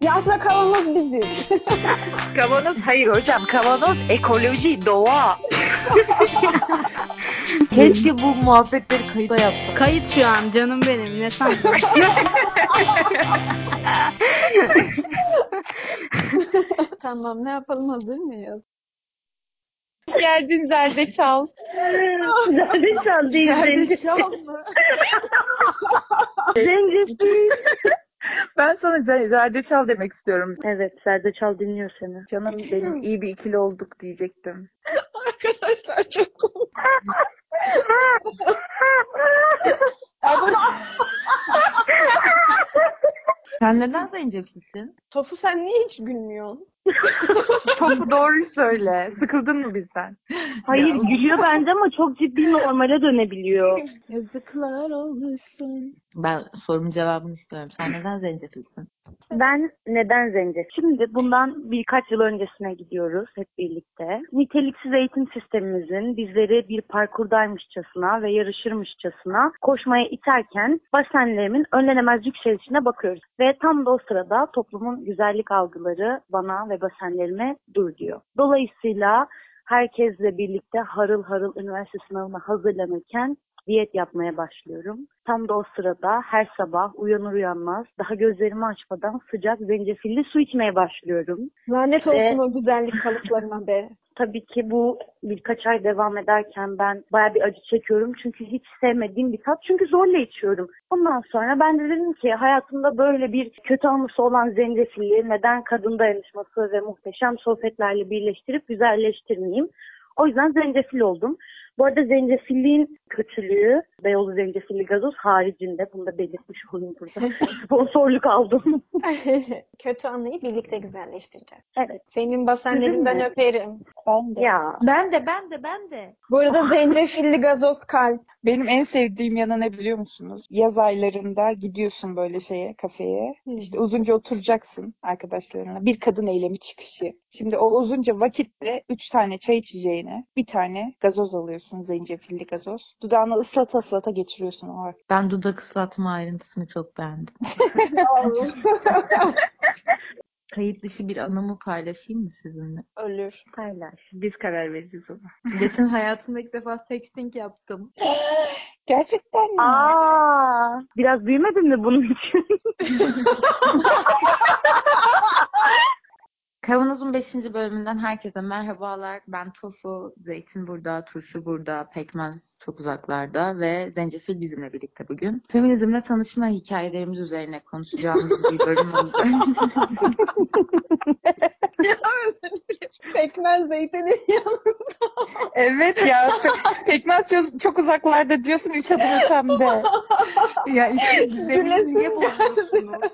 Ya aslında kavanoz biziz. Kavanoz hayır hocam. Kavanoz ekoloji, doğa. Keşke bu muhabbetleri kayıda yapsak. Kayıt şu an canım benim. Ne sandın? tamam ne yapalım hazır mıyız? Hoş geldin Zerdeçal. Zerdeçal değil, zencefil. mı? Zencefil. Ben sana Zer- Zerdeçal demek istiyorum. Evet, Zerdeçal dinliyor seni. Canım benim iyi bir ikili olduk diyecektim. Arkadaşlar çok komik. Sen neden zencefilsin? Tofu sen niye hiç gülmüyorsun? Tofu doğruyu söyle. Sıkıldın mı bizden? Hayır, gülüyor bence ama çok ciddi normale dönebiliyor. Yazıklar olsun. Ben sorumun cevabını istiyorum. Sen neden zencefilsin? Ben neden zencefil? Şimdi bundan birkaç yıl öncesine gidiyoruz hep birlikte. Niteliksiz eğitim sistemimizin bizleri bir parkurdaymışçasına ve yarışırmışçasına koşmaya iterken basenlerimin önlenemez yükselişine bakıyoruz. Ve tam da o sırada toplumun güzellik algıları bana ve basenlerime dur diyor. Dolayısıyla herkesle birlikte harıl harıl üniversite sınavına hazırlanırken diyet yapmaya başlıyorum. Tam da o sırada her sabah uyanır uyanmaz daha gözlerimi açmadan sıcak zencefilli su içmeye başlıyorum. Lanet olsun Ve- o güzellik kalıplarına be. Tabii ki bu birkaç ay devam ederken ben baya bir acı çekiyorum. Çünkü hiç sevmediğim bir tat. Çünkü zorla içiyorum. Ondan sonra ben de dedim ki hayatımda böyle bir kötü anısı olan zencefilli neden kadın dayanışması ve muhteşem sohbetlerle birleştirip güzelleştirmeyeyim. O yüzden zencefil oldum. Bu arada zencefilliğin kötülüğü Beyoğlu zencefilli gazoz haricinde bunu da belirtmiş olayım burada. Sponsorluk aldım. Kötü anıyı birlikte güzelleştireceğiz. evet. Senin basenlerinden öperim. Ben de. Ya Ben de ben de ben de. Bu arada zencefilli gazoz kalp. Benim en sevdiğim yanı ne biliyor musunuz? Yaz aylarında gidiyorsun böyle şeye, kafeye. İşte uzunca oturacaksın arkadaşlarınla. Bir kadın eylemi çıkışı. Şimdi o uzunca vakitte üç tane çay içeceğine bir tane gazoz alıyorsun. Zencefilli gazoz. Dudağını ıslata ıslata geçiriyorsun o vakit. Ben dudak ıslatma ayrıntısını çok beğendim. Kayıt dışı bir anımı paylaşayım mı sizinle? Ölür. paylaş. Biz karar veririz ona. Geçen hayatımda ilk defa sexting yaptım. Gerçekten mi? Aa, biraz büyümedin mi bunun için? Kavanoz'un 5. bölümünden herkese merhabalar. Ben Tofu, Zeytin burada, turşu burada, pekmez çok uzaklarda ve zencefil bizimle birlikte bugün. Feminizmle tanışma hikayelerimiz üzerine konuşacağımız bir bölüm olacak. Pekmez zeytinin yanında. Evet ya. Pe- Pekmez diyorsun, çok uzaklarda diyorsun üç adım ötemde. ya işte gizemi Gülesim niye bozuyorsunuz?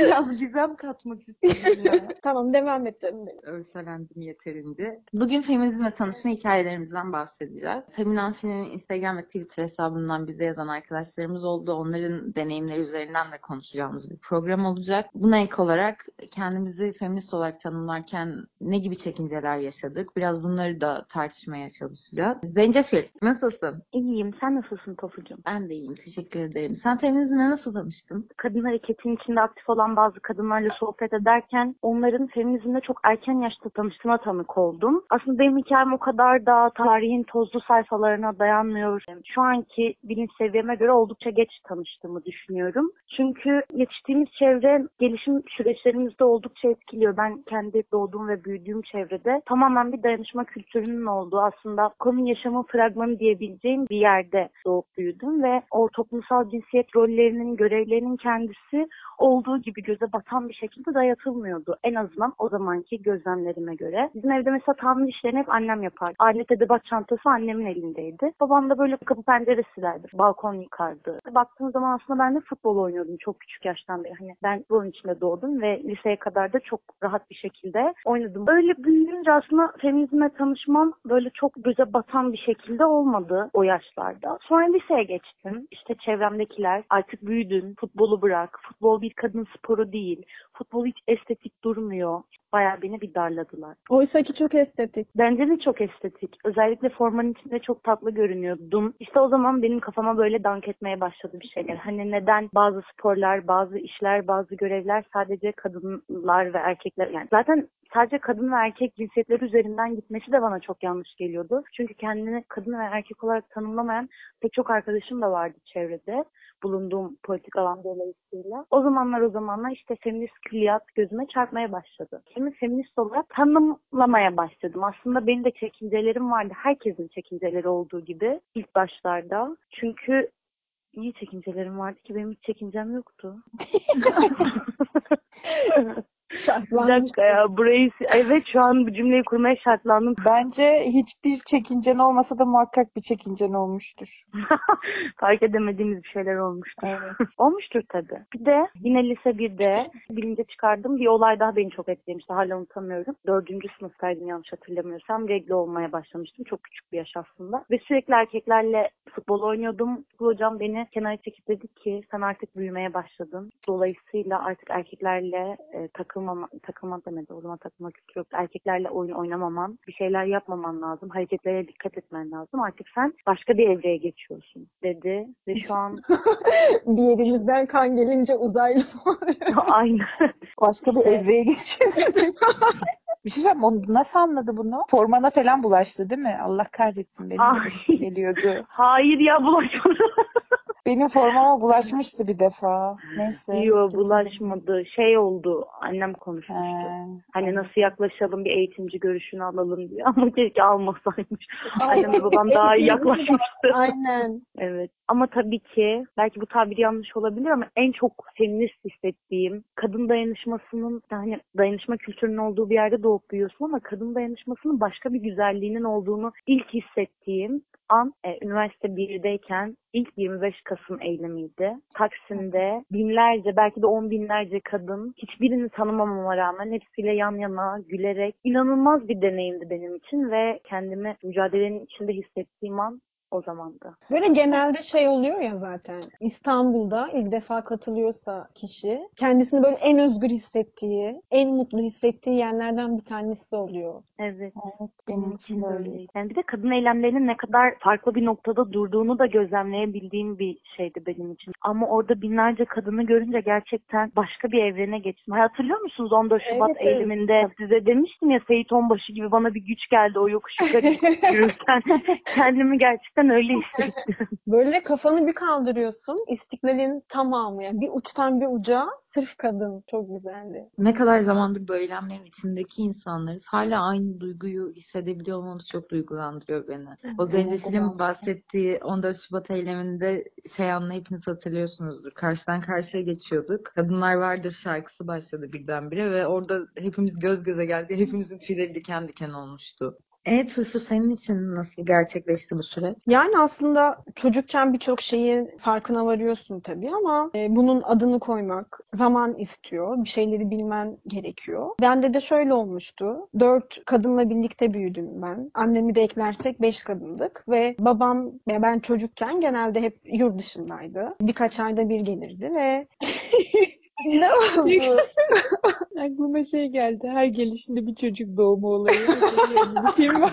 Biraz gizem katmak istedim ya. tamam devam et canım benim. Örselendim yeterince. Bugün feminizmle tanışma hikayelerimizden bahsedeceğiz. Feminansi'nin Instagram ve Twitter hesabından bize yazan arkadaşlarımız oldu. Onların deneyimleri üzerinden de konuşacağımız bir program olacak. Buna ek olarak kendimizi feminist olarak tanımlarken ne gibi çekinceler yaşadık? Biraz bunları da tartışmaya çalışacağız. Zencefil, nasılsın? İyiyim. Sen nasılsın Tofucuğum? Ben de iyiyim, teşekkür ederim. Sen feminizmle nasıl tanıştın? Kadın hareketinin içinde aktif olan bazı kadınlarla sohbet ederken onların feminizmle çok erken yaşta tanıştığına tanık oldum. Aslında benim hikayem o kadar da tarihin tozlu sayfalarına dayanmıyor. Şu anki bilinç seviyeme göre oldukça geç tanıştığımı düşünüyorum. Çünkü yetiştiğimiz çevre gelişim süreçlerimizde oldukça etkiliyor. Ben kendi doğduğum ve büyüdüğüm çevrede tamamen bir dayanışma kültürünün olduğu aslında komün yaşamın fragmanı diyebileceğim bir yerde doğup büyüdüm ve o toplumsal cinsiyet rollerinin, görevlerinin kendisi olduğu gibi göze batan bir şekilde dayatılmıyordu. En azından o zamanki gözlemlerime göre. Bizim evde mesela tamir işlerini hep annem yapardı. Alet edebat çantası annemin elindeydi. Babam da böyle kapı pencere silerdi. Balkon yıkardı. Baktığım zaman aslında ben de futbol oynuyordum çok küçük yaştan beri. Hani ben bunun içinde doğdum ve liseye kadar da çok rahat bir şekilde oynadım. Öyle büyüyünce aslında feminizme tanışmam böyle çok göze batan bir şekilde olmadı o yaşlarda. Sonra liseye geçtim. İşte çevremdekiler artık büyüdün, futbolu bırak, futbol bir kadın sporu değil, futbol hiç estetik durmuyor. bayağı beni bir darladılar. Oysa ki çok estetik. Bence de çok estetik. Özellikle formanın içinde çok tatlı görünüyordum. İşte o zaman benim kafama böyle dank etmeye başladı bir şeyler. Hani neden bazı sporlar, bazı işler, bazı görevler sadece kadınlar ve erkekler yani zaten sadece kadın ve erkek cinsiyetleri üzerinden gitmesi de bana çok yanlış geliyordu. Çünkü kendini kadın ve erkek olarak tanımlamayan pek çok arkadaşım da vardı çevrede bulunduğum politik alan dolayısıyla. O zamanlar o zamanlar işte feminist külliyat gözüme çarpmaya başladı. Kendimi feminist olarak tanımlamaya başladım. Aslında benim de çekincelerim vardı. Herkesin çekinceleri olduğu gibi ilk başlarda. Çünkü iyi çekincelerim vardı ki benim hiç çekincem yoktu. Bir Şartlanmış. dakika ya burayı evet şu an bu cümleyi kurmaya şartlandım. Bence hiçbir çekincen olmasa da muhakkak bir çekincen olmuştur. Fark edemediğimiz bir şeyler olmuştur. Evet. Olmuştur tabii. Bir de yine lise 1'de bilince çıkardığım bir olay daha beni çok etkilemişti. Hala unutamıyorum. Dördüncü sınıftaydım yanlış hatırlamıyorsam. Regle olmaya başlamıştım. Çok küçük bir yaş aslında. Ve sürekli erkeklerle futbol oynuyordum. Futbol hocam beni kenara çekip dedi ki sen artık büyümeye başladın. Dolayısıyla artık erkeklerle e, takılmama, takılma demedi. O zaman takılma kültürü yoktu. Erkeklerle oyun oynamaman, bir şeyler yapmaman lazım. Hareketlere dikkat etmen lazım. Artık sen başka bir evreye geçiyorsun dedi. Ve şu an Bir yerinizden kan gelince uzaylı oluyor. aynı. Başka bir evreye geçeceğiz. bir şey söyleyeyim, o nasıl anladı bunu? Formana falan bulaştı değil mi? Allah kahretsin benim Ay. geliyordu. Hayır ya bulaşmadı. Benim formama bulaşmıştı bir defa. Neyse. Yok bulaşmadı. Şey oldu. Annem konuşmuştu. He. Hani nasıl yaklaşalım bir eğitimci görüşünü alalım diye. Ama keşke almasaymış. Annem ve babam daha iyi yaklaşmıştı. Aynen. Evet. Ama tabii ki belki bu tabir yanlış olabilir ama en çok feminist hissettiğim kadın dayanışmasının hani dayanışma kültürünün olduğu bir yerde doğup büyüyorsun ama kadın dayanışmasının başka bir güzelliğinin olduğunu ilk hissettiğim an e, üniversite 1'deyken ilk 25 Kasım eylemiydi. Taksim'de binlerce belki de on binlerce kadın hiçbirini tanımamama rağmen hepsiyle yan yana gülerek inanılmaz bir deneyimdi benim için ve kendimi mücadelenin içinde hissettiğim an o zamandı. Böyle genelde şey oluyor ya zaten. İstanbul'da ilk defa katılıyorsa kişi kendisini böyle en özgür hissettiği, en mutlu hissettiği yerlerden bir tanesi oluyor. Evet. Evet, benim için de öyle. Yani bir de kadın eylemlerinin ne kadar farklı bir noktada durduğunu da gözlemleyebildiğim bir şeydi benim için. Ama orada binlerce kadını görünce gerçekten başka bir evrene geçtim. Ha, Hatırlıyor musunuz 14 Şubat Evet, evet. eyleminde size demiştim ya Seyit Onbaşı gibi bana bir güç geldi o yokuş yukarı yürürken. Kendimi gerçekten öyle hissettim. Böyle kafanı bir kaldırıyorsun. İstiklalin tamamı yani bir uçtan bir uca sırf kadın. Çok güzeldi. Ne kadar zamandır bu eylemlerin içindeki insanlarız. Hala aynı duyguyu hissedebiliyor olmamız çok duygulandırıyor beni. O Zencefil'in bahsettiği 14 Şubat eyleminde şey anını hepiniz hatırlıyorsunuzdur. Karşıdan karşıya geçiyorduk. Kadınlar Vardır şarkısı başladı birdenbire ve orada hepimiz göz göze geldi. Hepimizin tüyleri diken diken olmuştu. E Tuşu senin için nasıl gerçekleşti bu süreç? Yani aslında çocukken birçok şeyin farkına varıyorsun tabii ama e, bunun adını koymak zaman istiyor. Bir şeyleri bilmen gerekiyor. Bende de şöyle olmuştu. Dört kadınla birlikte büyüdüm ben. Annemi de eklersek beş kadındık ve babam ya ben çocukken genelde hep yurt dışındaydı. Birkaç ayda bir gelirdi ve ne oldu? Aklıma şey geldi. Her gelişinde bir çocuk doğumu olayı. bir film var.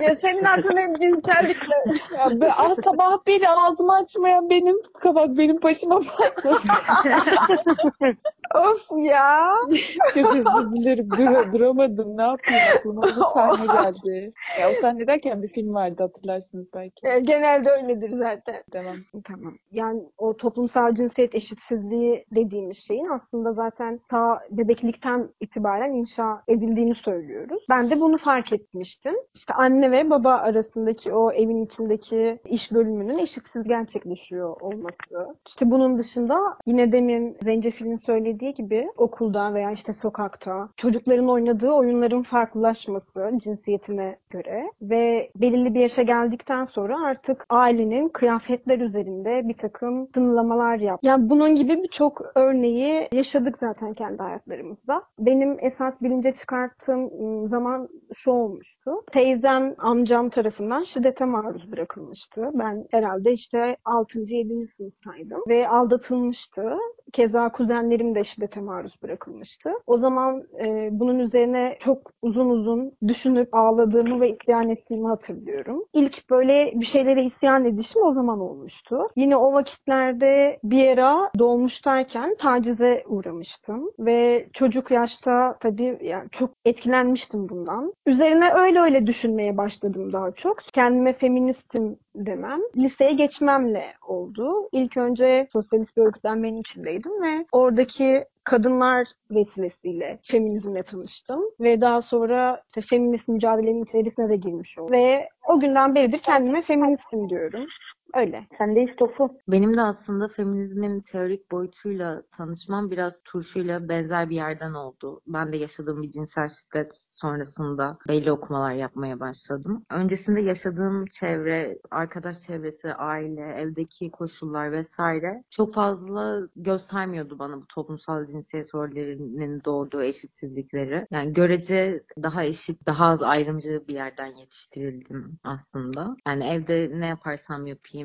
ya senin aklın hep cinsellikle. Ya ben, ah, sabah beri ağzımı açmayan benim kabak benim başıma patladı. Of ya. Çok özür dilerim. Dur, duramadım. Ne yapayım? Aklıma bu sahne geldi. Ya o sahne derken bir film vardı hatırlarsınız belki. E, Genelde öyledir zaten. Tamam. Tamam. Yani o toplumsal cinsiyet eşitsizliği dediğimiz şeyin aslında zaten ta bebeklikten itibaren inşa edildiğini söylüyoruz. Ben de bunu fark etmiştim. İşte anne ve baba arasındaki o evin içindeki iş bölümünün eşitsiz gerçekleşiyor olması. İşte bunun dışında yine demin Zencefil'in söylediği gibi okulda veya işte sokakta çocukların oynadığı oyunların farklılaşması cinsiyetine göre ve belirli bir yaşa geldikten sonra artık ailenin kıyafetler üzerinde bir takım sınırlamalar yap. Yani bunun gibi birçok örneği yaşadık zaten kendi hayatlarımızda. Benim esas bilince çıkarttığım ım, zaman şu olmuştu. Teyzem, amcam tarafından şiddete maruz bırakılmıştı. Ben herhalde işte 6. 7. sınıftaydım ve aldatılmıştı. Keza kuzenlerim de şiddete maruz bırakılmıştı. O zaman e, bunun üzerine çok uzun uzun düşünüp ağladığımı ve isyan ettiğimi hatırlıyorum. İlk böyle bir şeylere isyan edişim o zaman olmuştu. Yine o vakitlerde bir ara dolmuştayken tacize uğramıştım ve çocuk yaşta tabii yani çok etkilenmiştim bundan. Üzerine öyle öyle düşünmeye başladım daha çok. Kendime feministim demem. Liseye geçmemle oldu. İlk önce sosyalist bir örgütlenmenin içindeydim ve oradaki kadınlar vesilesiyle feminizmle tanıştım ve daha sonra işte feminist mücadelenin içerisine de girmiş oldum. Ve o günden beridir kendime feministim diyorum. Öyle. Sen de istofu. Benim de aslında feminizmin teorik boyutuyla tanışmam biraz turşuyla benzer bir yerden oldu. Ben de yaşadığım bir cinsel şiddet sonrasında belli okumalar yapmaya başladım. Öncesinde yaşadığım çevre, arkadaş çevresi, aile, evdeki koşullar vesaire çok fazla göstermiyordu bana bu toplumsal cinsiyet rollerinin doğurduğu eşitsizlikleri. Yani görece daha eşit, daha az ayrımcı bir yerden yetiştirildim aslında. Yani evde ne yaparsam yapayım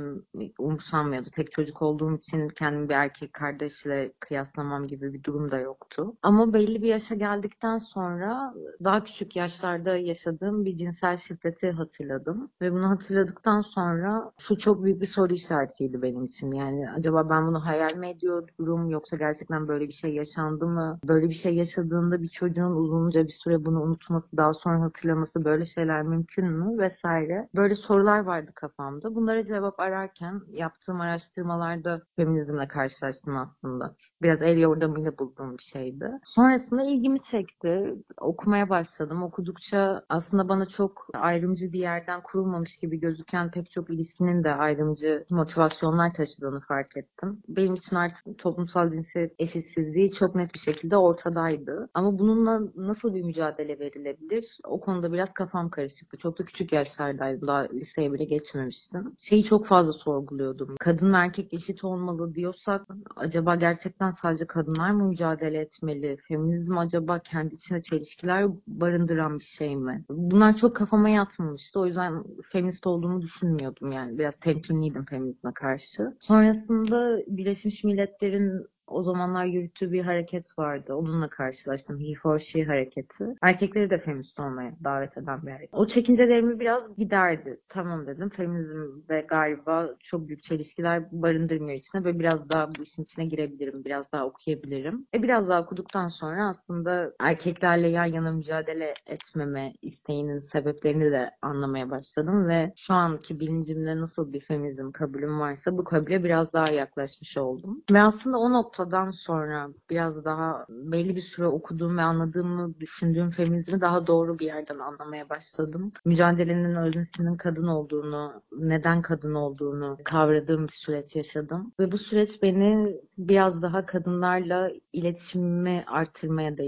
umursamıyordu. Tek çocuk olduğum için kendimi bir erkek kardeşle kıyaslamam gibi bir durum da yoktu. Ama belli bir yaşa geldikten sonra daha küçük yaşlarda yaşadığım bir cinsel şiddeti hatırladım. Ve bunu hatırladıktan sonra şu çok büyük bir soru işaretiydi benim için. Yani acaba ben bunu hayal mi ediyorum yoksa gerçekten böyle bir şey yaşandı mı? Böyle bir şey yaşadığında bir çocuğun uzunca bir süre bunu unutması, daha sonra hatırlaması böyle şeyler mümkün mü vesaire. Böyle sorular vardı kafamda. Bunlara cevap ararken yaptığım araştırmalarda feminizmle karşılaştım aslında. Biraz el yordamıyla bulduğum bir şeydi. Sonrasında ilgimi çekti. Okumaya başladım. Okudukça aslında bana çok ayrımcı bir yerden kurulmamış gibi gözüken pek çok ilişkinin de ayrımcı motivasyonlar taşıdığını fark ettim. Benim için artık toplumsal cinsiyet eşitsizliği çok net bir şekilde ortadaydı. Ama bununla nasıl bir mücadele verilebilir? O konuda biraz kafam karışıktı. Çok da küçük yaşlardaydım. Daha liseye bile geçmemiştim. Şeyi çok fazla sorguluyordum. Kadın erkek eşit olmalı diyorsak acaba gerçekten sadece kadınlar mı mücadele etmeli? Feminizm acaba kendi içinde çelişkiler barındıran bir şey mi? Bunlar çok kafama yatmamıştı. O yüzden feminist olduğumu düşünmüyordum yani. Biraz temkinliydim feminizme karşı. Sonrasında Birleşmiş Milletler'in o zamanlar yürüttüğü bir hareket vardı. Onunla karşılaştım. He for She hareketi. Erkekleri de feminist olmaya davet eden bir hareket. O çekincelerimi biraz giderdi. Tamam dedim. Feminizmde galiba çok büyük çelişkiler barındırmıyor içine. Böyle biraz daha bu işin içine girebilirim. Biraz daha okuyabilirim. E biraz daha okuduktan sonra aslında erkeklerle yan yana mücadele etmeme isteğinin sebeplerini de anlamaya başladım ve şu anki bilincimde nasıl bir feminizm kabulüm varsa bu kabule biraz daha yaklaşmış oldum. Ve aslında o nokta noktadan sonra biraz daha belli bir süre okuduğum ve anladığımı düşündüğüm feminizmi daha doğru bir yerden anlamaya başladım. Mücadelenin öznesinin kadın olduğunu, neden kadın olduğunu kavradığım bir süreç yaşadım. Ve bu süreç beni biraz daha kadınlarla iletişimimi arttırmaya da.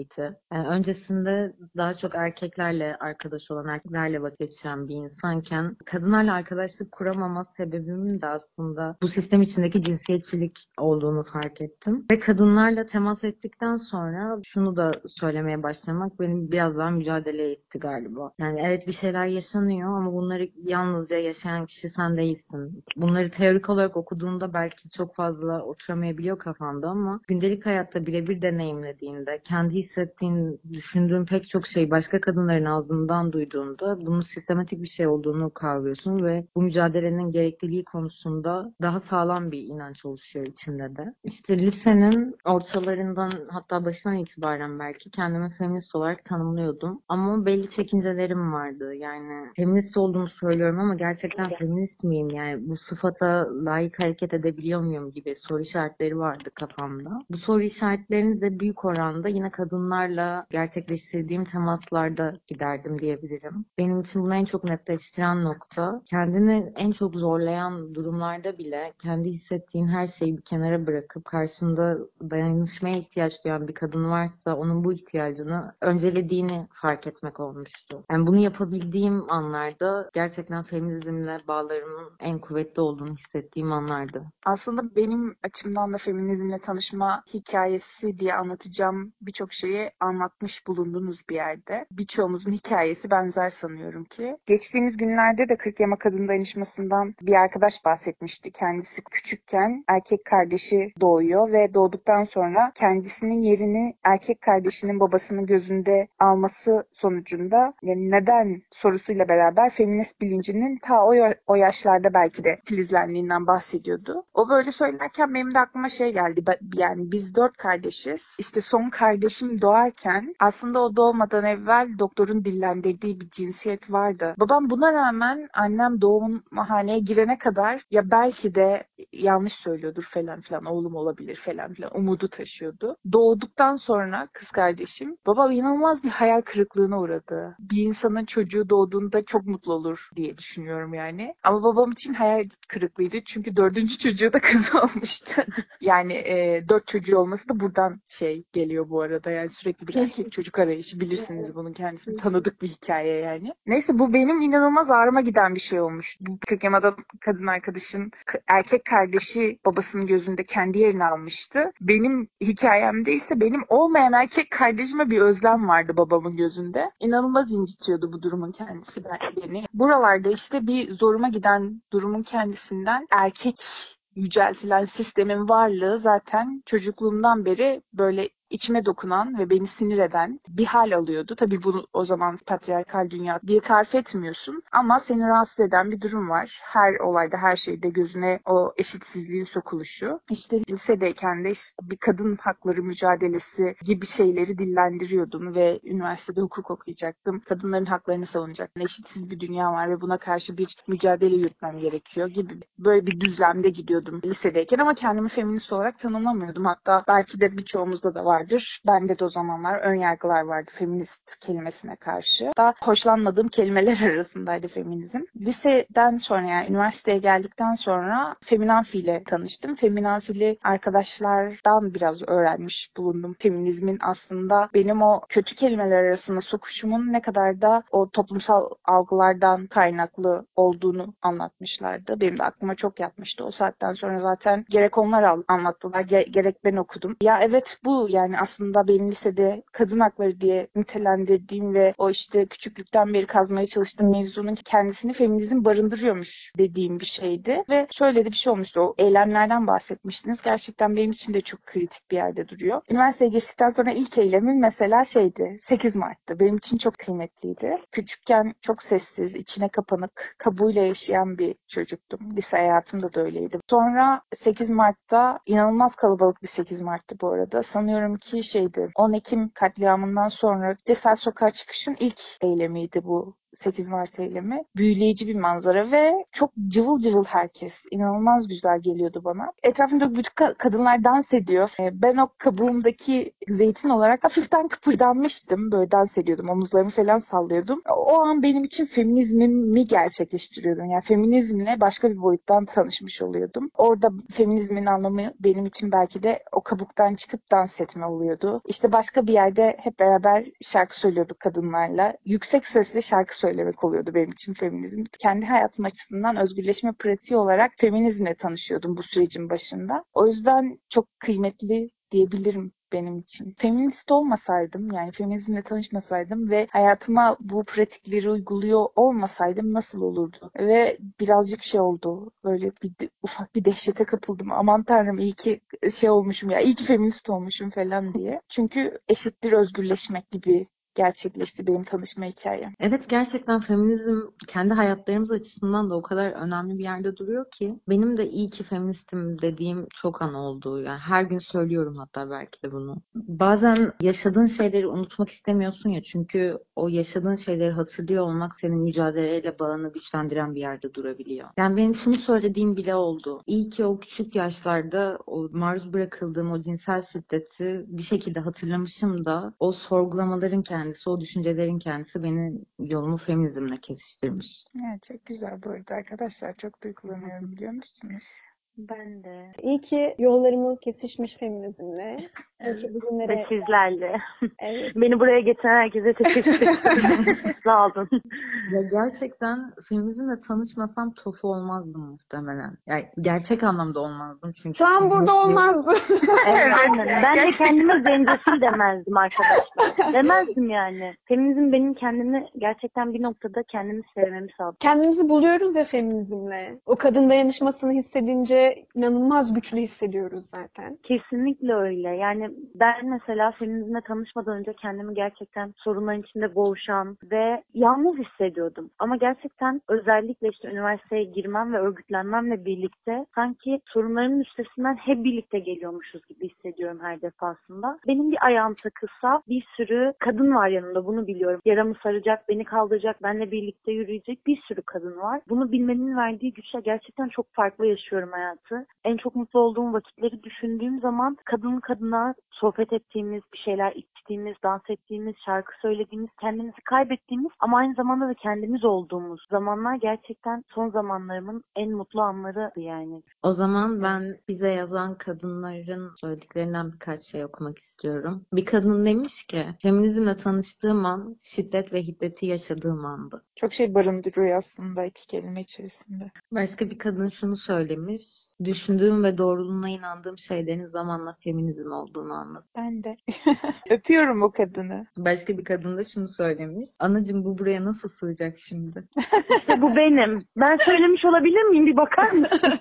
Yani öncesinde daha çok erkeklerle arkadaş olan, erkeklerle vakit geçiren bir insanken kadınlarla arkadaşlık kuramama sebebimin de aslında bu sistem içindeki cinsiyetçilik olduğunu fark ettim. Ve kadınlarla temas ettikten sonra şunu da söylemeye başlamak benim biraz daha mücadele etti galiba. Yani evet bir şeyler yaşanıyor ama bunları yalnızca yaşayan kişi sen değilsin. Bunları teorik olarak okuduğunda belki çok fazla oturamayabiliyor kafanda ama gündelik hayatta birebir deneyimlediğinde, kendi hissettiğin, düşündüğün pek çok şey başka kadınların ağzından duyduğunda bunun sistematik bir şey olduğunu kavruyorsun ve bu mücadelenin gerekliliği konusunda daha sağlam bir inanç oluşuyor içinde de. İşte lisenin ortalarından hatta başından itibaren belki kendimi feminist olarak tanımlıyordum. Ama belli çekincelerim vardı. Yani feminist olduğumu söylüyorum ama gerçekten feminist miyim? Yani bu sıfata layık hareket edebiliyor muyum gibi soru işaretleri vardı kafamda. Bu soru işaretlerini de büyük oranda yine kadınlarla gerçekleştirdiğim temaslarda giderdim diyebilirim. Benim için bunu en çok netleştiren nokta kendini en çok zorlayan durumlarda bile kendi hissettiğin her şeyi bir kenara bırakıp karşında hayatında dayanışmaya ihtiyaç duyan bir kadın varsa onun bu ihtiyacını öncelediğini fark etmek olmuştu. Yani bunu yapabildiğim anlarda gerçekten feminizmle bağlarımın en kuvvetli olduğunu hissettiğim anlardı. Aslında benim açımdan da feminizmle tanışma hikayesi diye anlatacağım birçok şeyi anlatmış bulundunuz bir yerde. Birçoğumuzun hikayesi benzer sanıyorum ki. Geçtiğimiz günlerde de 40 Yama Kadın Dayanışması'ndan bir arkadaş bahsetmişti. Kendisi küçükken erkek kardeşi doğuyor ve doğduktan sonra kendisinin yerini erkek kardeşinin babasının gözünde alması sonucunda yani neden sorusuyla beraber feminist bilincinin ta o, o yaşlarda belki de filizlendiğinden bahsediyordu. O böyle söylerken benim de aklıma şey geldi. Yani biz dört kardeşiz. İşte son kardeşim doğarken aslında o doğmadan evvel doktorun dillendirdiği bir cinsiyet vardı. Babam buna rağmen annem doğum haneye girene kadar ya belki de yanlış söylüyordur falan filan oğlum olabilir falan filan umudu taşıyordu. Doğduktan sonra kız kardeşim babam inanılmaz bir hayal kırıklığına uğradı. Bir insanın çocuğu doğduğunda çok mutlu olur diye düşünüyorum yani. Ama babam için hayal kırıklığıydı çünkü dördüncü çocuğu da kız olmuştu. yani e, dört çocuğu olması da buradan şey geliyor bu arada yani sürekli bir erkek çocuk arayışı bilirsiniz bunun kendisini tanıdık bir hikaye yani. Neyse bu benim inanılmaz ağrıma giden bir şey olmuş. Bu Kırkema'da kadın arkadaşın erkek kardeşi babasının gözünde kendi yerini almıştı. Benim hikayemde ise benim olmayan erkek kardeşime bir özlem vardı babamın gözünde. İnanılmaz incitiyordu bu durumun kendisi beni. Buralarda işte bir zoruma giden durumun kendisinden erkek yüceltilen sistemin varlığı zaten çocukluğumdan beri böyle içime dokunan ve beni sinir eden bir hal alıyordu. Tabii bunu o zaman patriarkal dünya diye tarif etmiyorsun ama seni rahatsız eden bir durum var. Her olayda, her şeyde gözüne o eşitsizliğin sokuluşu. İşte lisedeyken de işte bir kadın hakları mücadelesi gibi şeyleri dillendiriyordum ve üniversitede hukuk okuyacaktım. Kadınların haklarını savunacaktım. Eşitsiz bir dünya var ve buna karşı bir mücadele yürütmem gerekiyor gibi böyle bir düzlemde gidiyordum lisedeyken ama kendimi feminist olarak tanımlamıyordum. Hatta belki de birçoğumuzda da var vardır. Bende de o zamanlar ön yargılar vardı feminist kelimesine karşı. Daha hoşlanmadığım kelimeler arasındaydı feminizm. Liseden sonra yani üniversiteye geldikten sonra Feminanfi tanıştım. Feminanfi'li arkadaşlardan biraz öğrenmiş bulundum. Feminizmin aslında benim o kötü kelimeler arasında sokuşumun ne kadar da o toplumsal algılardan kaynaklı olduğunu anlatmışlardı. Benim de aklıma çok yatmıştı. O saatten sonra zaten gerek onlar anlattılar, gerek ben okudum. Ya evet bu yani yani aslında benim lisede kadın hakları diye nitelendirdiğim ve o işte küçüklükten beri kazmaya çalıştığım mevzunun kendisini feminizm barındırıyormuş dediğim bir şeydi. Ve şöyle de bir şey olmuştu. O eylemlerden bahsetmiştiniz. Gerçekten benim için de çok kritik bir yerde duruyor. Üniversiteye geçtikten sonra ilk eylemim mesela şeydi. 8 Mart'tı. Benim için çok kıymetliydi. Küçükken çok sessiz, içine kapanık, kabuğuyla yaşayan bir çocuktum. Lise hayatımda da öyleydi. Sonra 8 Mart'ta inanılmaz kalabalık bir 8 Mart'tı bu arada. Sanıyorum ki şeydi 10 Ekim katliamından sonra Desel Sokağa çıkışın ilk eylemiydi bu 8 Mart eylemi. Büyüleyici bir manzara ve çok cıvıl cıvıl herkes. İnanılmaz güzel geliyordu bana. Etrafımda bütün kadınlar dans ediyor. Ee, ben o kabuğumdaki zeytin olarak hafiften kıpırdanmıştım. Böyle dans ediyordum. Omuzlarımı falan sallıyordum. O an benim için feminizmimi gerçekleştiriyordum. Yani feminizmle başka bir boyuttan tanışmış oluyordum. Orada feminizmin anlamı benim için belki de o kabuktan çıkıp dans etme oluyordu. İşte başka bir yerde hep beraber şarkı söylüyorduk kadınlarla. Yüksek sesle şarkı söylemek oluyordu benim için feminizm. Kendi hayatım açısından özgürleşme pratiği olarak feminizmle tanışıyordum bu sürecin başında. O yüzden çok kıymetli diyebilirim benim için. Feminist olmasaydım yani feminizmle tanışmasaydım ve hayatıma bu pratikleri uyguluyor olmasaydım nasıl olurdu? Ve birazcık şey oldu. Böyle bir ufak bir dehşete kapıldım. Aman tanrım iyi ki şey olmuşum ya iyi ki feminist olmuşum falan diye. Çünkü eşittir özgürleşmek gibi gerçekleşti benim tanışma hikayem. Evet gerçekten feminizm kendi hayatlarımız açısından da o kadar önemli bir yerde duruyor ki benim de iyi ki feministim dediğim çok an oldu. Yani her gün söylüyorum hatta belki de bunu. Bazen yaşadığın şeyleri unutmak istemiyorsun ya çünkü o yaşadığın şeyleri hatırlıyor olmak senin mücadeleyle bağını güçlendiren bir yerde durabiliyor. Yani benim şunu söylediğim bile oldu. İyi ki o küçük yaşlarda o maruz bırakıldığım o cinsel şiddeti bir şekilde hatırlamışım da o sorgulamaların kendi kendisi, o düşüncelerin kendisi beni yolumu feminizmle kesiştirmiş. Evet, çok güzel bu arada arkadaşlar. Çok duygulanıyorum biliyor musunuz? Ben de. İyi ki yollarımız kesişmiş feminizmle. Ki Ve sizlerle. Evet. Beni buraya getiren herkese teşekkür ederim. Sağ olun. Ya gerçekten feminizmle tanışmasam tofu olmazdım muhtemelen. Yani gerçek anlamda olmazdım çünkü. Şu an burada feminizm- olmazdı. Evet, aynen. Ben de kendime zencefil demezdim arkadaşlar. Demezdim yani. Feminizm benim kendimi gerçekten bir noktada kendimi sevmemi sağladı. Kendimizi buluyoruz ya feminizmle. O kadın dayanışmasını hissedince inanılmaz güçlü hissediyoruz zaten. Kesinlikle öyle. Yani ben mesela feminizmle tanışmadan önce kendimi gerçekten sorunların içinde boğuşan ve yalnız hissediyordum. Ama gerçekten özellikle işte üniversiteye girmem ve örgütlenmemle birlikte sanki sorunların üstesinden hep birlikte geliyormuşuz gibi hissediyorum her defasında. Benim bir ayağım takılsa bir sürü kadın var yanımda bunu biliyorum. Yaramı saracak, beni kaldıracak, benimle birlikte yürüyecek bir sürü kadın var. Bunu bilmenin verdiği güçle gerçekten çok farklı yaşıyorum hayatı. En çok mutlu olduğum vakitleri düşündüğüm zaman kadın kadına sohbet ettiğimiz, bir şeyler içtiğimiz, dans ettiğimiz, şarkı söylediğimiz, kendimizi kaybettiğimiz ama aynı zamanda da kendimiz olduğumuz zamanlar gerçekten son zamanlarımın en mutlu anlarıydı yani. O zaman ben bize yazan kadınların söylediklerinden birkaç şey okumak istiyorum. Bir kadın demiş ki, feminizmle tanıştığım an şiddet ve hiddeti yaşadığım andı. Çok şey barındırıyor aslında iki kelime içerisinde. Başka bir kadın şunu söylemiş, düşündüğüm ve doğruluğuna inandığım şeylerin zamanla feminizm olduğunu anladım. Ben de. Öpüyorum o kadını. Başka bir kadın da şunu söylemiş, anacım bu buraya nasıl sığacak şimdi? Bu benim. Ben söylemiş olabilir miyim? Bir bakar mısın?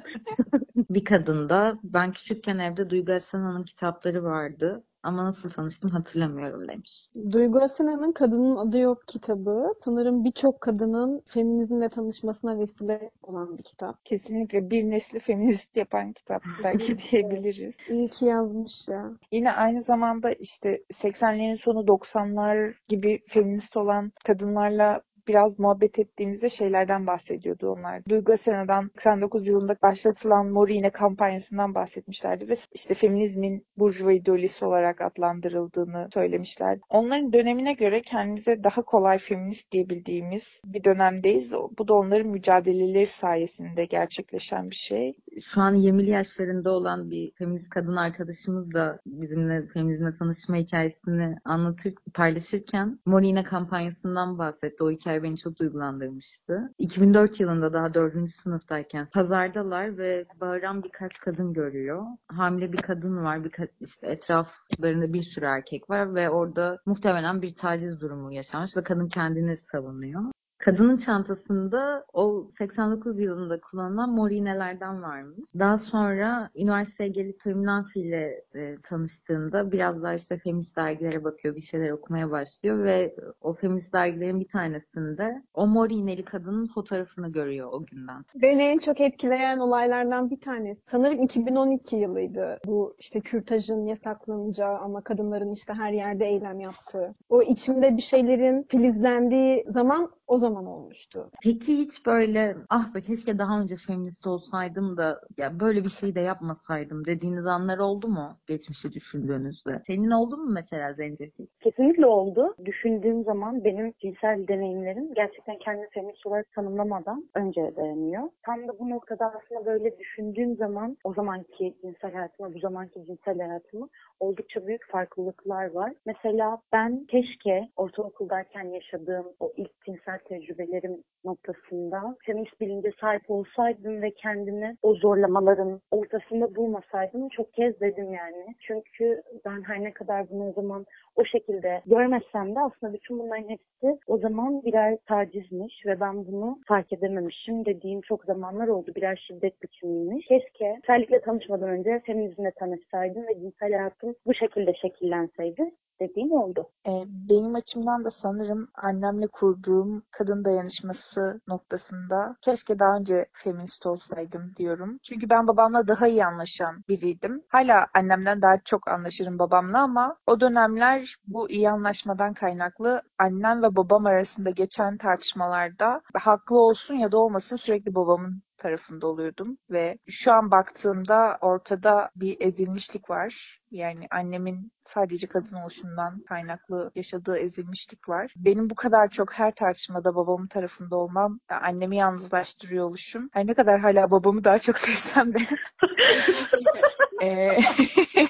Bir kadın da ben küçükken evde Duygu Asena'nın kitapları vardı ama nasıl tanıştım hatırlamıyorum demiş. Duygu Asena'nın Kadının Adı Yok kitabı sanırım birçok kadının feminizmle tanışmasına vesile olan bir kitap. Kesinlikle bir nesli feminist yapan kitap belki diyebiliriz. İyi ki yazmış ya. Yine aynı zamanda işte 80'lerin sonu 90'lar gibi feminist olan kadınlarla biraz muhabbet ettiğimizde şeylerden bahsediyordu onlar. Duygu Asena'dan 89 yılında başlatılan Mor İğne kampanyasından bahsetmişlerdi ve işte feminizmin burjuva ideolojisi olarak adlandırıldığını söylemişlerdi. Onların dönemine göre kendimize daha kolay feminist diyebildiğimiz bir dönemdeyiz. Bu da onların mücadeleleri sayesinde gerçekleşen bir şey. Şu an 20'li yaşlarında olan bir feminist kadın arkadaşımız da bizimle feminizmle tanışma hikayesini anlatır, paylaşırken Mor İğne kampanyasından bahsetti. O hikaye beni çok duygulandırmıştı. 2004 yılında daha 4. sınıftayken pazardalar ve bağıran birkaç kadın görüyor. Hamile bir kadın var. Birkaç, işte etraflarında bir sürü erkek var ve orada muhtemelen bir taciz durumu yaşanmış ve kadın kendini savunuyor. Kadının çantasında o 89 yılında kullanılan mor iğnelerden varmış. Daha sonra üniversiteye gelip Feminanfi ile e, tanıştığında biraz daha işte feminist dergilere bakıyor, bir şeyler okumaya başlıyor ve o feminist dergilerin bir tanesinde o mor kadının fotoğrafını görüyor o günden. Beni en çok etkileyen olaylardan bir tanesi. Sanırım 2012 yılıydı. Bu işte kürtajın yasaklanacağı ama kadınların işte her yerde eylem yaptığı. O içimde bir şeylerin filizlendiği zaman o zaman olmuştu. Peki hiç böyle ah be keşke daha önce feminist olsaydım da ya böyle bir şey de yapmasaydım dediğiniz anlar oldu mu geçmişi düşündüğünüzde? Senin oldu mu mesela zencefil? Kesinlikle oldu. Düşündüğüm zaman benim cinsel deneyimlerim gerçekten kendini feminist olarak tanımlamadan önce dayanıyor. Tam da bu noktada aslında böyle düşündüğüm zaman o zamanki cinsel hayatıma, bu zamanki cinsel hayatıma oldukça büyük farklılıklar var. Mesela ben keşke ortaokuldayken yaşadığım o ilk cinsel tecrübelerim noktasında feminist bilince sahip olsaydım ve kendimi o zorlamaların ortasında bulmasaydım çok kez dedim yani. Çünkü ben her ne kadar bunu o zaman o şekilde görmesem de aslında bütün bunların hepsi o zaman birer tacizmiş ve ben bunu fark edememişim dediğim çok zamanlar oldu. Birer şiddet biçimiymiş. Keşke özellikle tanışmadan önce feminizmle tanışsaydım ve cinsel hayatım bu şekilde şekillenseydi dediğim oldu. E, benim açımdan da sanırım annemle kurduğum kadın dayanışması noktasında keşke daha önce feminist olsaydım diyorum. Çünkü ben babamla daha iyi anlaşan biriydim. Hala annemden daha çok anlaşırım babamla ama o dönemler bu iyi anlaşmadan kaynaklı annem ve babam arasında geçen tartışmalarda haklı olsun ya da olmasın sürekli babamın tarafında oluyordum ve şu an baktığımda ortada bir ezilmişlik var. Yani annemin sadece kadın oluşundan kaynaklı yaşadığı ezilmişlik var. Benim bu kadar çok her tartışmada babamın tarafında olmam, annemi yalnızlaştırıyor oluşum. Her ne kadar hala babamı daha çok sevsem de Ee,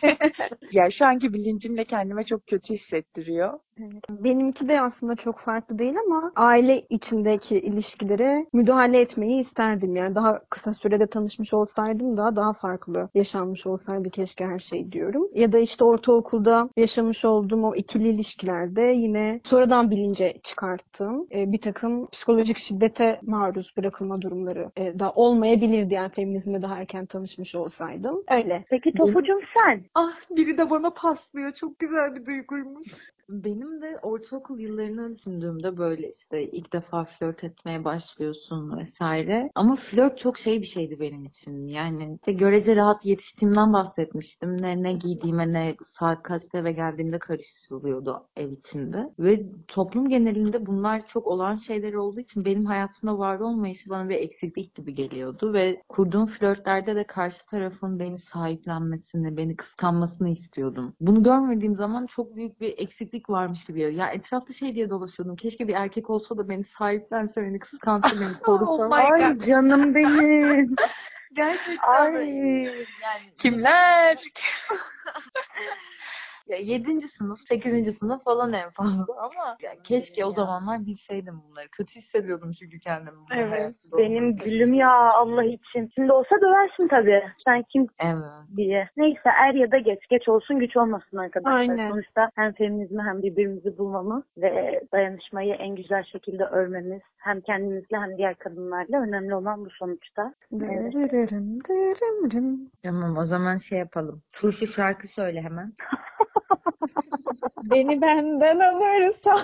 yani şu anki bilincimle kendime çok kötü hissettiriyor. Benimki de aslında çok farklı değil ama aile içindeki ilişkilere müdahale etmeyi isterdim. Yani daha kısa sürede tanışmış olsaydım da daha farklı yaşanmış olsaydı keşke her şey diyorum. Ya da işte ortaokulda yaşamış olduğum o ikili ilişkilerde yine sonradan bilince çıkarttığım e, bir takım psikolojik şiddete maruz bırakılma durumları e, da olmayabilirdi yani feminizmle daha erken tanışmış olsaydım. Öyle. Peki Tofucum sen? Ah biri de bana paslıyor. Çok güzel bir duyguymuş. Benim de ortaokul yıllarını düşündüğümde böyle işte ilk defa flört etmeye başlıyorsun vesaire. Ama flört çok şey bir şeydi benim için. Yani işte görece rahat yetiştiğimden bahsetmiştim. Ne ne giydiğime ne saat kaçta eve geldiğimde karıştırılıyordu ev içinde. Ve toplum genelinde bunlar çok olan şeyler olduğu için benim hayatımda var olmayışı bana bir eksiklik gibi geliyordu. Ve kurduğum flörtlerde de karşı tarafın beni sahiplenmesini, beni kıskanmasını istiyordum. Bunu görmediğim zaman çok büyük bir eksiklik varmış gibi. Ya etrafta şey diye dolaşıyordum. Keşke bir erkek olsa da beni sahiplense, beni kıskansa, beni korusa. Oh Ay God. canım benim. Gerçekten. Ay. Yani Kimler? Ya 7. sınıf, 8. sınıf falan en fazla ama ya keşke o zamanlar bilseydim bunları. Kötü hissediyordum çünkü kendimi. Evet. Benim gülüm ya Allah için. Şimdi olsa döversin tabii. Sen kim Evet. diye. Neyse er ya da geç. Geç olsun güç olmasın arkadaşlar. Aynen. Sonuçta hem feminizmi hem birbirimizi bulmamız ve dayanışmayı en güzel şekilde örmemiz hem kendimizle hem diğer kadınlarla önemli olan bu sonuçta. Evet. Dırırım. Tamam o zaman şey yapalım. Turşu şarkı söyle hemen. Beni benden alırsan.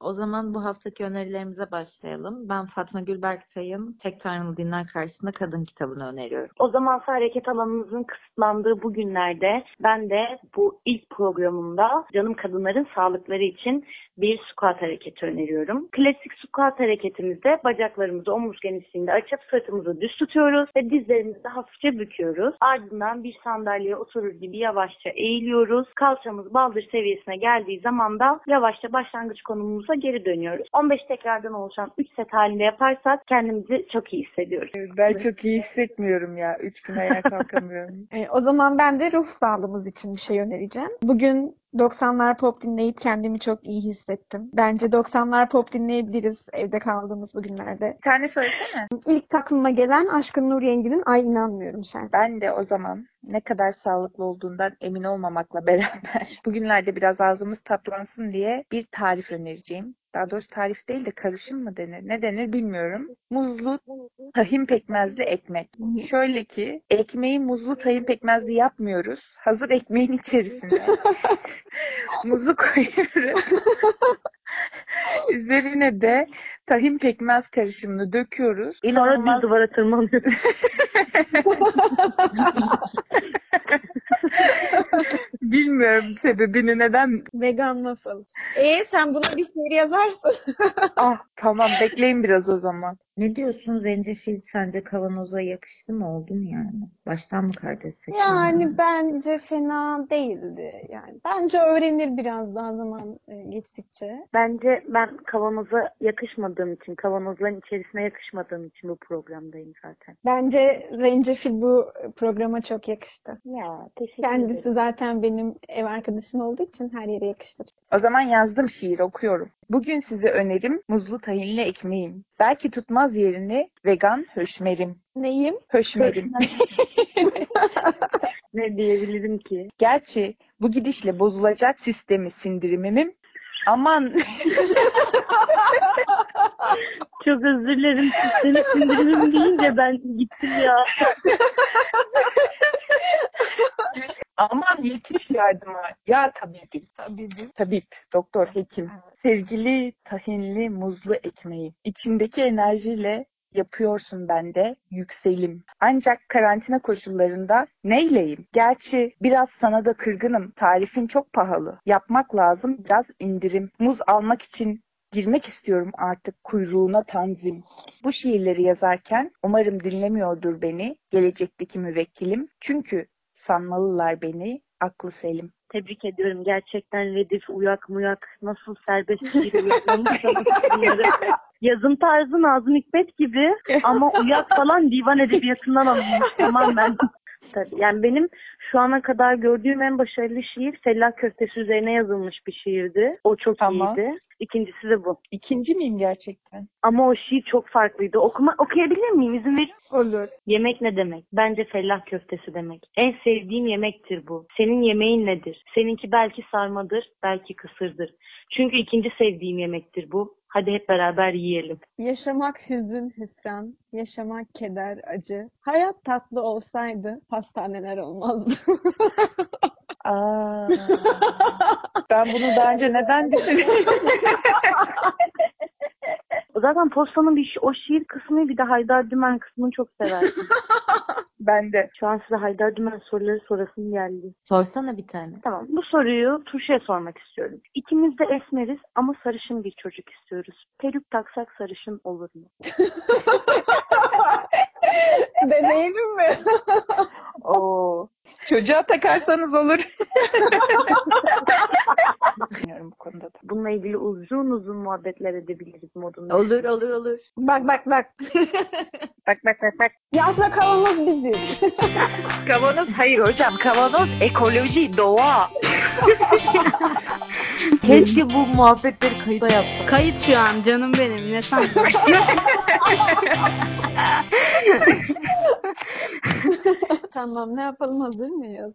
O zaman bu haftaki önerilerimize başlayalım. Ben Fatma Gül Berktay'ın Tek Tanrılı Dinler Karşısında Kadın kitabını öneriyorum. O zamansa hareket alanımızın kısıtlandığı bu günlerde ben de bu ilk programımda canım kadınların sağlıkları için bir squat hareketi öneriyorum. Klasik squat hareketimizde bacaklarımızı omuz genişliğinde açıp sırtımızı düz tutuyoruz ve dizlerimizi hafifçe büküyoruz. Ardından bir sandalyeye oturur gibi yavaşça eğiliyoruz. Kalçamız baldır seviyesine geldiği zaman da yavaşça başlangıç konumumuza geri dönüyoruz. 15 tekrardan oluşan 3 set halinde yaparsak kendimizi çok iyi hissediyoruz. Ben çok iyi hissetmiyorum ya. Üç gün ayağa kalkamıyorum. E, o zaman ben de ruh sağlığımız için bir şey önereceğim. Bugün 90'lar pop dinleyip kendimi çok iyi hissettim. Bence 90'lar pop dinleyebiliriz evde kaldığımız bu günlerde. Bir tane söylesene. İlk aklıma gelen Aşkın Nur Yengi'nin Ay inanmıyorum şarkı. Ben de o zaman ne kadar sağlıklı olduğundan emin olmamakla beraber bugünlerde biraz ağzımız tatlansın diye bir tarif önereceğim. Daha doğrusu tarif değil de karışım mı denir? Ne denir bilmiyorum. Muzlu tahin pekmezli ekmek. Şöyle ki ekmeği muzlu tahin pekmezli yapmıyoruz. Hazır ekmeğin içerisine muzu koyuyoruz. Üzerine de tahin pekmez karışımını döküyoruz. Sonra İnanılmaz düz duvara tırmanıyoruz. bilmiyorum sebebini neden. Vegan waffle. E sen buna bir şiir yazarsın. Ah tamam bekleyin biraz o zaman. Ne diyorsun zencefil sence kavanoza yakıştı mı oldu mu yani? Baştan mı kaydetsek? Yani bence fena değildi. Yani bence öğrenir biraz daha zaman e, geçtikçe. Bence ben kavanoza yakışmadığım için, kavanozların içerisine yakışmadığım için bu programdayım zaten. Bence Zencefil bu programa çok yakıştı. Ya teşekkür Kendisi ederim. zaten benim ev arkadaşım olduğu için her yere yakışır. O zaman yazdım şiir okuyorum. Bugün size önerim muzlu tahinli ekmeğim. Belki tutmaz yerini vegan höşmerim. Neyim? Höşmerim. Ne diyebilirim ki? Gerçi bu gidişle bozulacak sistemi sindirimimim. Aman Çok özür dilerim. Seni sindirimim deyince ben gittim ya. aman yetiş yardıma. Ya tabibim. Tabibim. Tabip, doktor, hekim. Sevgili tahinli muzlu ekmeği. İçindeki enerjiyle yapıyorsun bende yükselim. Ancak karantina koşullarında neyleyim? Gerçi biraz sana da kırgınım. Tarifin çok pahalı. Yapmak lazım biraz indirim. Muz almak için Girmek istiyorum artık kuyruğuna tanzim. Bu şiirleri yazarken umarım dinlemiyordur beni gelecekteki müvekkilim. Çünkü sanmalılar beni aklı selim. Tebrik ediyorum. Gerçekten Redif, Uyak, Muyak nasıl serbest şiir. Yazım tarzı Nazım Hikmet gibi ama Uyak falan divan edebiyatından alınmış tamamen. Tabii. Yani benim şu ana kadar gördüğüm en başarılı şiir Fellah Köftesi üzerine yazılmış bir şiirdi. O çok Tamam. iyiydi. İkincisi de bu. İkinci miyim gerçekten? Ama o şiir çok farklıydı. Okuma, okuyabilir miyim? İzin verin. Olur. Yemek ne demek? Bence fellah köftesi demek. En sevdiğim yemektir bu. Senin yemeğin nedir? Seninki belki sarmadır, belki kısırdır. Çünkü ikinci sevdiğim yemektir bu. Hadi hep beraber yiyelim. Yaşamak hüzün, hüsran, yaşamak keder, acı. Hayat tatlı olsaydı pastaneler olmazdı. Aa, ben bunu daha önce neden düşünmedim? Zaten postanın bir o şiir kısmı bir de Haydar Dümen kısmını çok severdim. ben de. Şu an size Haydar Dümen soruları sorasım geldi. Sorsana bir tane. Tamam bu soruyu Turşu'ya sormak istiyorum. İkimiz de esmeriz ama sarışın bir çocuk istiyoruz. Peruk taksak sarışın olur mu? Deneyelim mi? Oo. Çocuğa takarsanız olur. Bilmiyorum bu konuda da. Bununla ilgili uzun uzun muhabbetler edebiliriz modunda. Olur olur olur. Bak bak bak. Bak bak bak bak. Ya aslında kavanoz biziz. Kavanoz hayır hocam. Kavanoz ekoloji, doğa. Keşke bu muhabbetleri kayıda yapsak. Kayıt şu an canım benim. Ne sandın? tamam ne yapalım hazır mıyız?